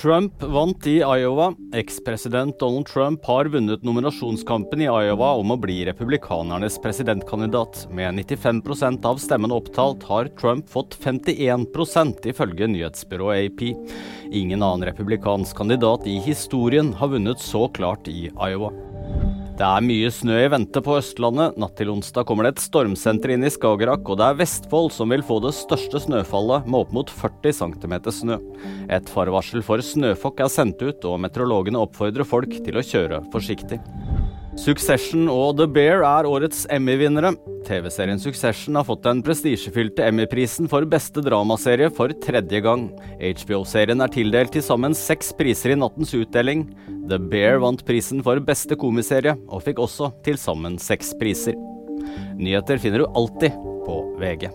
Trump vant i Iowa. Ekspresident Donald Trump har vunnet nominasjonskampen i Iowa om å bli republikanernes presidentkandidat. Med 95% av stemmene opptalt har Trump fått 51% ifølge nyhetsbyrået AP. Ingen annen republikansk kandidat i historien har vunnet så klart i Iowa. Det er mye snø i vente på Østlandet. Natt til onsdag kommer det et stormsenter inn i Skagerrak, og det er Vestfold som vil få det største snøfallet, med opp mot 40 cm snø. Et farvarsel for snøfokk er sendt ut, og meteorologene oppfordrer folk til å kjøre forsiktig. Succession og The Bear er årets Emmy-vinnere. TV-serien Succession har fått den prestisjefylte Emmy-prisen for beste dramaserie for tredje gang. HBO-serien er tildelt til sammen seks priser i nattens utdeling. The Bear vant prisen for beste komiserie, og fikk også til sammen seks priser. Nyheter finner du alltid på VG.